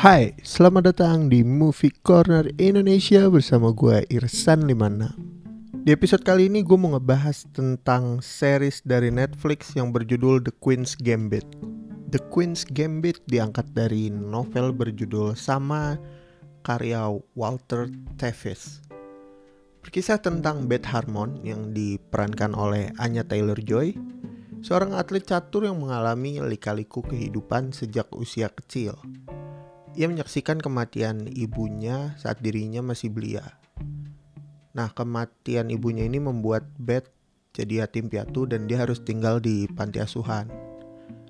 Hai, selamat datang di Movie Corner Indonesia bersama gue Irsan Limana. Di episode kali ini gue mau ngebahas tentang series dari Netflix yang berjudul The Queen's Gambit. The Queen's Gambit diangkat dari novel berjudul sama karya Walter Tevis. Berkisah tentang Beth Harmon yang diperankan oleh Anya Taylor-Joy, seorang atlet catur yang mengalami lika-liku kehidupan sejak usia kecil. Ia menyaksikan kematian ibunya saat dirinya masih belia. Nah, kematian ibunya ini membuat Beth jadi yatim piatu dan dia harus tinggal di panti asuhan.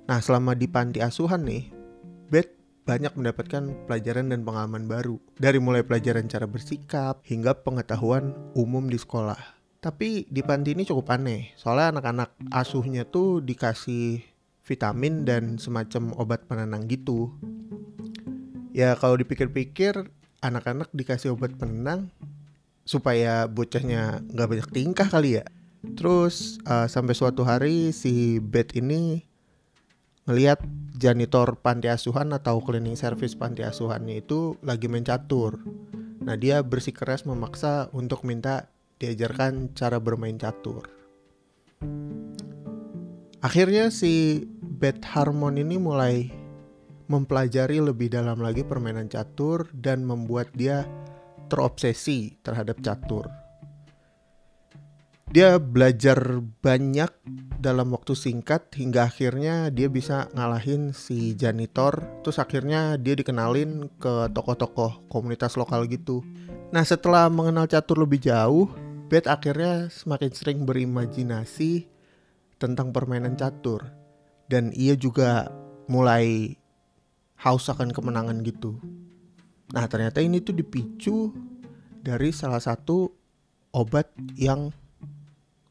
Nah, selama di panti asuhan nih, Beth banyak mendapatkan pelajaran dan pengalaman baru. Dari mulai pelajaran cara bersikap hingga pengetahuan umum di sekolah. Tapi di panti ini cukup aneh, soalnya anak-anak asuhnya tuh dikasih vitamin dan semacam obat penenang gitu. Ya kalau dipikir-pikir, anak-anak dikasih obat penenang supaya bocahnya nggak banyak tingkah kali ya. Terus uh, sampai suatu hari si Beth ini ngelihat janitor panti asuhan atau cleaning service panti asuhannya itu lagi main catur. Nah dia bersikeras memaksa untuk minta diajarkan cara bermain catur. Akhirnya si Beth Harmon ini mulai mempelajari lebih dalam lagi permainan catur dan membuat dia terobsesi terhadap catur. Dia belajar banyak dalam waktu singkat hingga akhirnya dia bisa ngalahin si janitor. Terus akhirnya dia dikenalin ke tokoh-tokoh komunitas lokal gitu. Nah setelah mengenal catur lebih jauh, Beth akhirnya semakin sering berimajinasi tentang permainan catur. Dan ia juga mulai haus akan kemenangan gitu. Nah ternyata ini tuh dipicu dari salah satu obat yang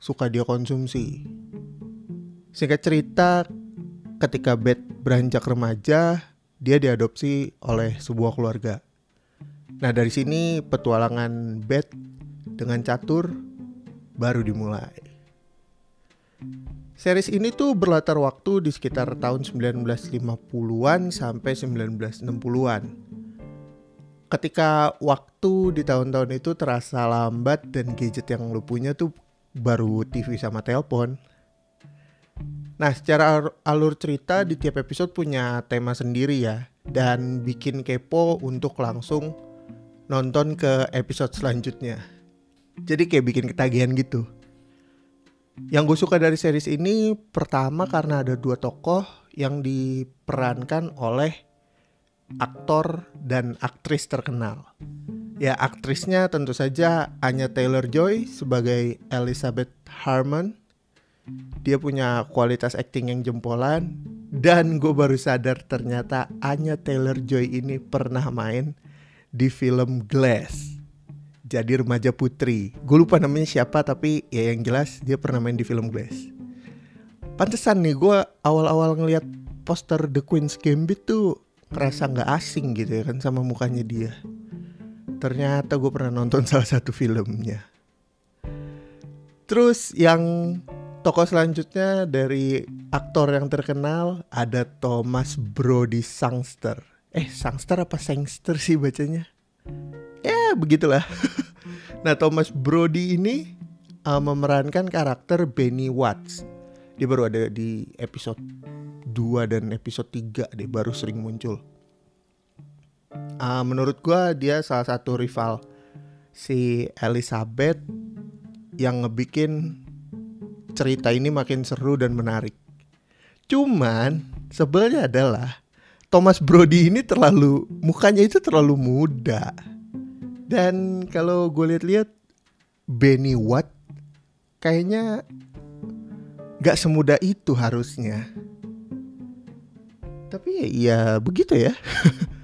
suka dia konsumsi. Singkat cerita, ketika Beth beranjak remaja, dia diadopsi oleh sebuah keluarga. Nah dari sini petualangan Beth dengan catur baru dimulai. Series ini tuh berlatar waktu di sekitar tahun 1950-an sampai 1960-an. Ketika waktu di tahun-tahun itu terasa lambat dan gadget yang lu punya tuh baru TV sama telepon. Nah, secara alur cerita di tiap episode punya tema sendiri ya dan bikin kepo untuk langsung nonton ke episode selanjutnya. Jadi kayak bikin ketagihan gitu. Yang gue suka dari series ini pertama karena ada dua tokoh yang diperankan oleh aktor dan aktris terkenal. Ya aktrisnya tentu saja Anya Taylor-Joy sebagai Elizabeth Harmon. Dia punya kualitas acting yang jempolan dan gue baru sadar ternyata Anya Taylor-Joy ini pernah main di film Glass. Jadi remaja putri. Gue lupa namanya siapa tapi ya yang jelas dia pernah main di film Glass. Pantesan nih gue awal-awal ngeliat poster The Queen's Gambit tuh kerasa nggak asing gitu ya kan sama mukanya dia. Ternyata gue pernah nonton salah satu filmnya. Terus yang tokoh selanjutnya dari aktor yang terkenal ada Thomas Brody Sangster. Eh, Sangster apa Sangster sih bacanya? Begitulah. nah, Thomas Brody ini uh, memerankan karakter Benny Watts. Dia baru ada di episode 2 dan episode 3 deh baru sering muncul uh, menurut gue dia salah satu rival si Elizabeth yang ngebikin cerita ini makin seru dan menarik. Cuman sebelnya adalah Thomas Brody ini terlalu mukanya itu terlalu muda. Dan kalau gue lihat-lihat Benny Watt kayaknya gak semudah itu harusnya. Tapi ya, ya begitu ya.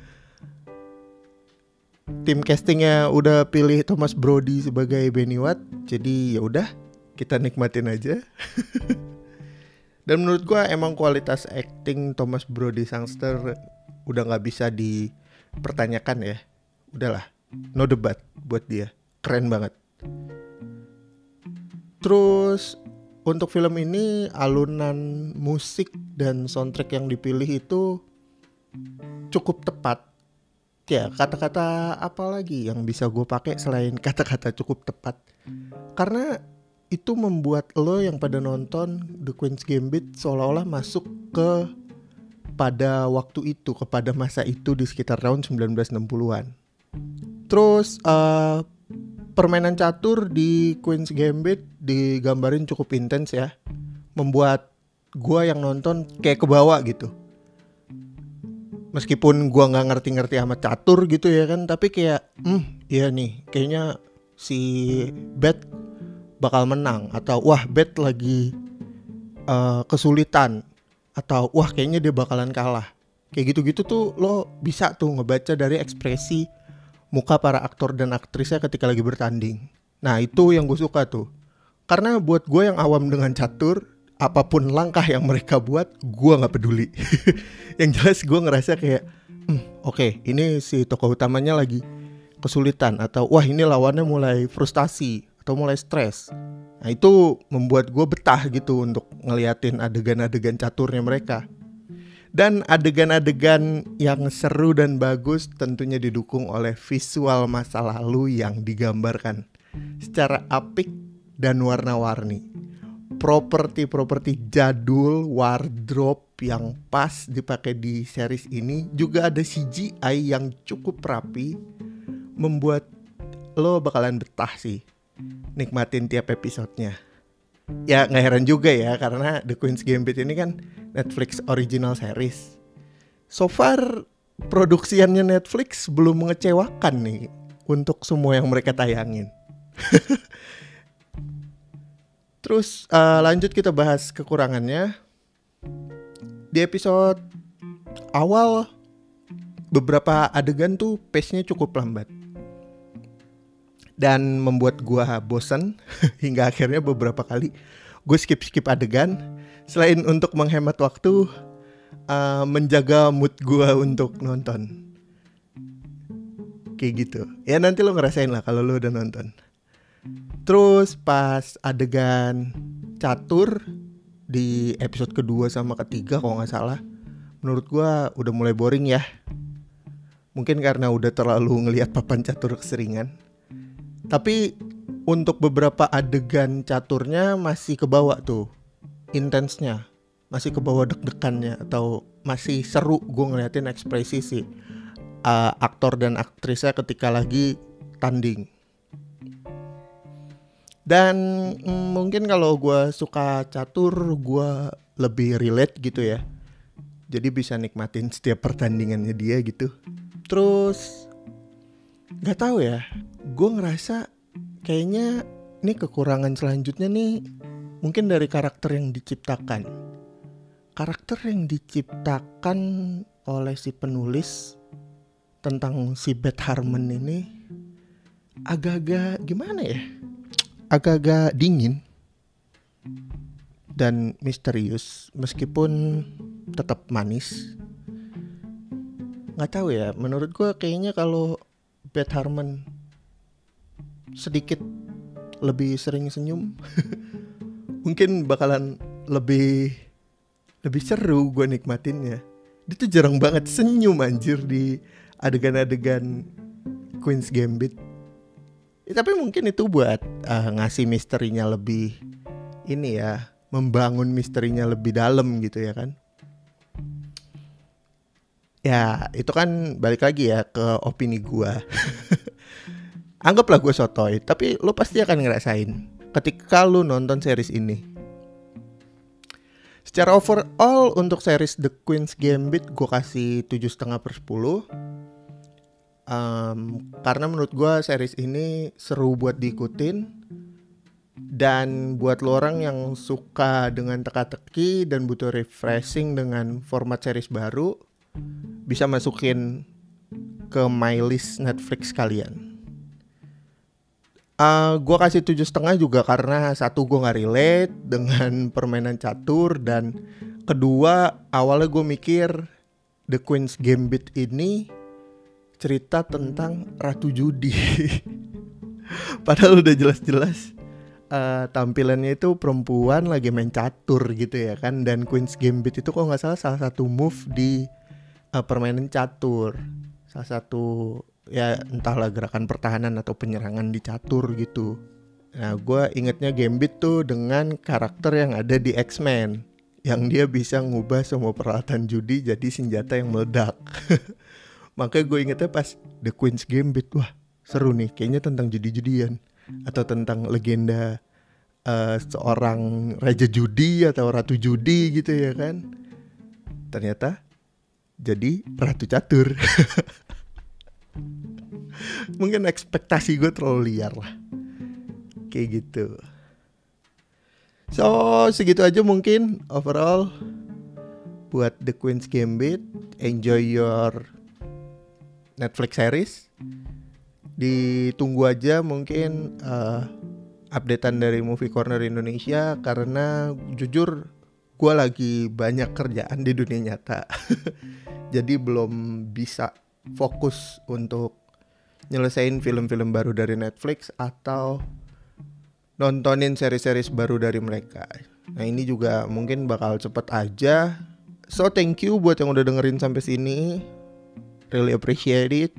tim castingnya udah pilih Thomas Brody sebagai Benny Watt jadi ya udah kita nikmatin aja dan menurut gua emang kualitas acting Thomas Brody sangster udah nggak bisa dipertanyakan ya udahlah no debat buat dia. Keren banget. Terus untuk film ini alunan musik dan soundtrack yang dipilih itu cukup tepat. Ya kata-kata apa lagi yang bisa gue pakai selain kata-kata cukup tepat? Karena itu membuat lo yang pada nonton The Queen's Gambit seolah-olah masuk ke pada waktu itu kepada masa itu di sekitar tahun 1960-an terus uh, permainan catur di Queen's Gambit digambarin cukup intens ya. Membuat gue yang nonton kayak ke bawah gitu. Meskipun gua nggak ngerti-ngerti amat catur gitu ya kan tapi kayak hmm iya nih kayaknya si Bet bakal menang. Atau wah Bet lagi uh, kesulitan. Atau wah kayaknya dia bakalan kalah. Kayak gitu-gitu tuh lo bisa tuh ngebaca dari ekspresi muka para aktor dan aktrisnya ketika lagi bertanding. Nah itu yang gue suka tuh. Karena buat gue yang awam dengan catur apa pun langkah yang mereka buat gue nggak peduli. Yang jelas gue ngerasa kayak hmm, oke okay, ini si tokoh utamanya lagi kesulitan atau wah ini lawannya mulai frustasi atau mulai stres. Nah itu membuat gue betah gitu untuk ngeliatin adegan-adegan caturnya mereka dan adegan-adegan yang seru dan bagus tentunya didukung oleh visual masa lalu yang digambarkan secara apik dan warna-warni. Properti-properti jadul wardrobe yang pas dipakai di series ini juga ada CGI yang cukup rapi membuat lo bakalan betah sih nikmatin tiap episodenya. Ya nggak heran juga ya karena The Queen's Gambit ini kan Netflix original series so far produksiannya Netflix belum mengecewakan nih untuk semua yang mereka tayangin Terus uh, lanjut kita bahas kekurangannya. Di episode awal beberapa adegan tuh pace-nya cukup lambat. Dan membuat gua bosan hingga akhirnya beberapa kali gue skip-skip adegan selain untuk menghemat waktu uh, menjaga mood gua untuk nonton. Kayak gitu. Ya nanti lo ngerasain lah kalau lo udah nonton. Terus pas adegan catur di episode kedua sama ketiga kalau nggak salah, menurut gua udah mulai boring ya. Mungkin karena udah terlalu ngelihat papan catur keseringan. Tapi untuk beberapa adegan caturnya masih ke bawah tuh intensnya masih ke bawah deg-degannya atau masih seru gue ngeliatin ekspresi si uh, aktor dan aktrisnya ketika lagi tanding dan mm, mungkin kalau gue suka catur, gue lebih relate gitu ya. Jadi bisa nikmatin setiap pertandingannya dia gitu. Terus nggak tahu ya, gue ngerasa kayaknya ini kekurangan selanjutnya nih mungkin dari karakter yang diciptakan. Karakter yang diciptakan oleh si penulis tentang si Beth Harmon ini agak-agak gimana ya? agak-agak dingin dan misterius meskipun tetap manis nggak tahu ya menurut gue kayaknya kalau Beth Harmon sedikit lebih sering senyum mungkin bakalan lebih lebih seru gue nikmatinnya dia tuh jarang banget senyum anjir di adegan-adegan Queen's Gambit Ya, tapi mungkin itu buat uh, ngasih misterinya lebih ini ya, membangun misterinya lebih dalam gitu ya kan. Ya, itu kan balik lagi ya ke opini gua. Anggaplah gue sotoy, tapi lo pasti akan ngerasain ketika lo nonton series ini. Secara overall untuk series The Queen's Gambit gue kasih tujuh setengah per 10 um, karena menurut gue series ini seru buat diikutin dan buat lo orang yang suka dengan teka-teki dan butuh refreshing dengan format series baru bisa masukin ke my list Netflix kalian. Uh, gue kasih tujuh setengah juga karena satu gue nggak relate dengan permainan catur dan kedua awalnya gue mikir The Queen's Gambit ini cerita tentang Ratu Judi. Padahal udah jelas-jelas uh, tampilannya itu perempuan lagi main catur gitu ya kan dan Queen's Gambit itu kok nggak salah salah satu move di uh, permainan catur. salah satu ya entahlah gerakan pertahanan atau penyerangan di catur gitu. Nah, gue ingetnya Gambit tuh dengan karakter yang ada di X-Men yang dia bisa ngubah semua peralatan judi jadi senjata yang meledak. Makanya gue ingetnya pas The Queen's Gambit, wah seru nih, kayaknya tentang judi-judian atau tentang legenda uh, seorang raja judi atau ratu judi gitu ya kan. Ternyata jadi ratu catur. Mungkin ekspektasi gue terlalu liar lah. Kayak gitu. So segitu aja mungkin overall buat The Queen's Gambit. Enjoy your Netflix series. Ditunggu aja mungkin uh, updatean dari Movie Corner Indonesia karena jujur gue lagi banyak kerjaan di dunia nyata. Jadi belum bisa fokus untuk nyelesain film-film baru dari Netflix atau nontonin seri-series baru dari mereka. Nah ini juga mungkin bakal cepet aja. So thank you buat yang udah dengerin sampai sini. Really appreciate it.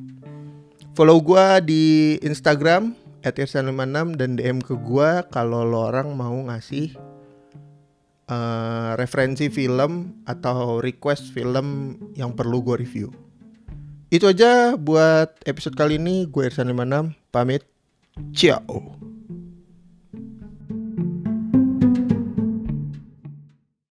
Follow gue di Instagram @irsan56 dan DM ke gue kalau lo orang mau ngasih uh, referensi film atau request film yang perlu gue review. Itu aja buat episode kali ini. Gue Irsan56 pamit. Ciao.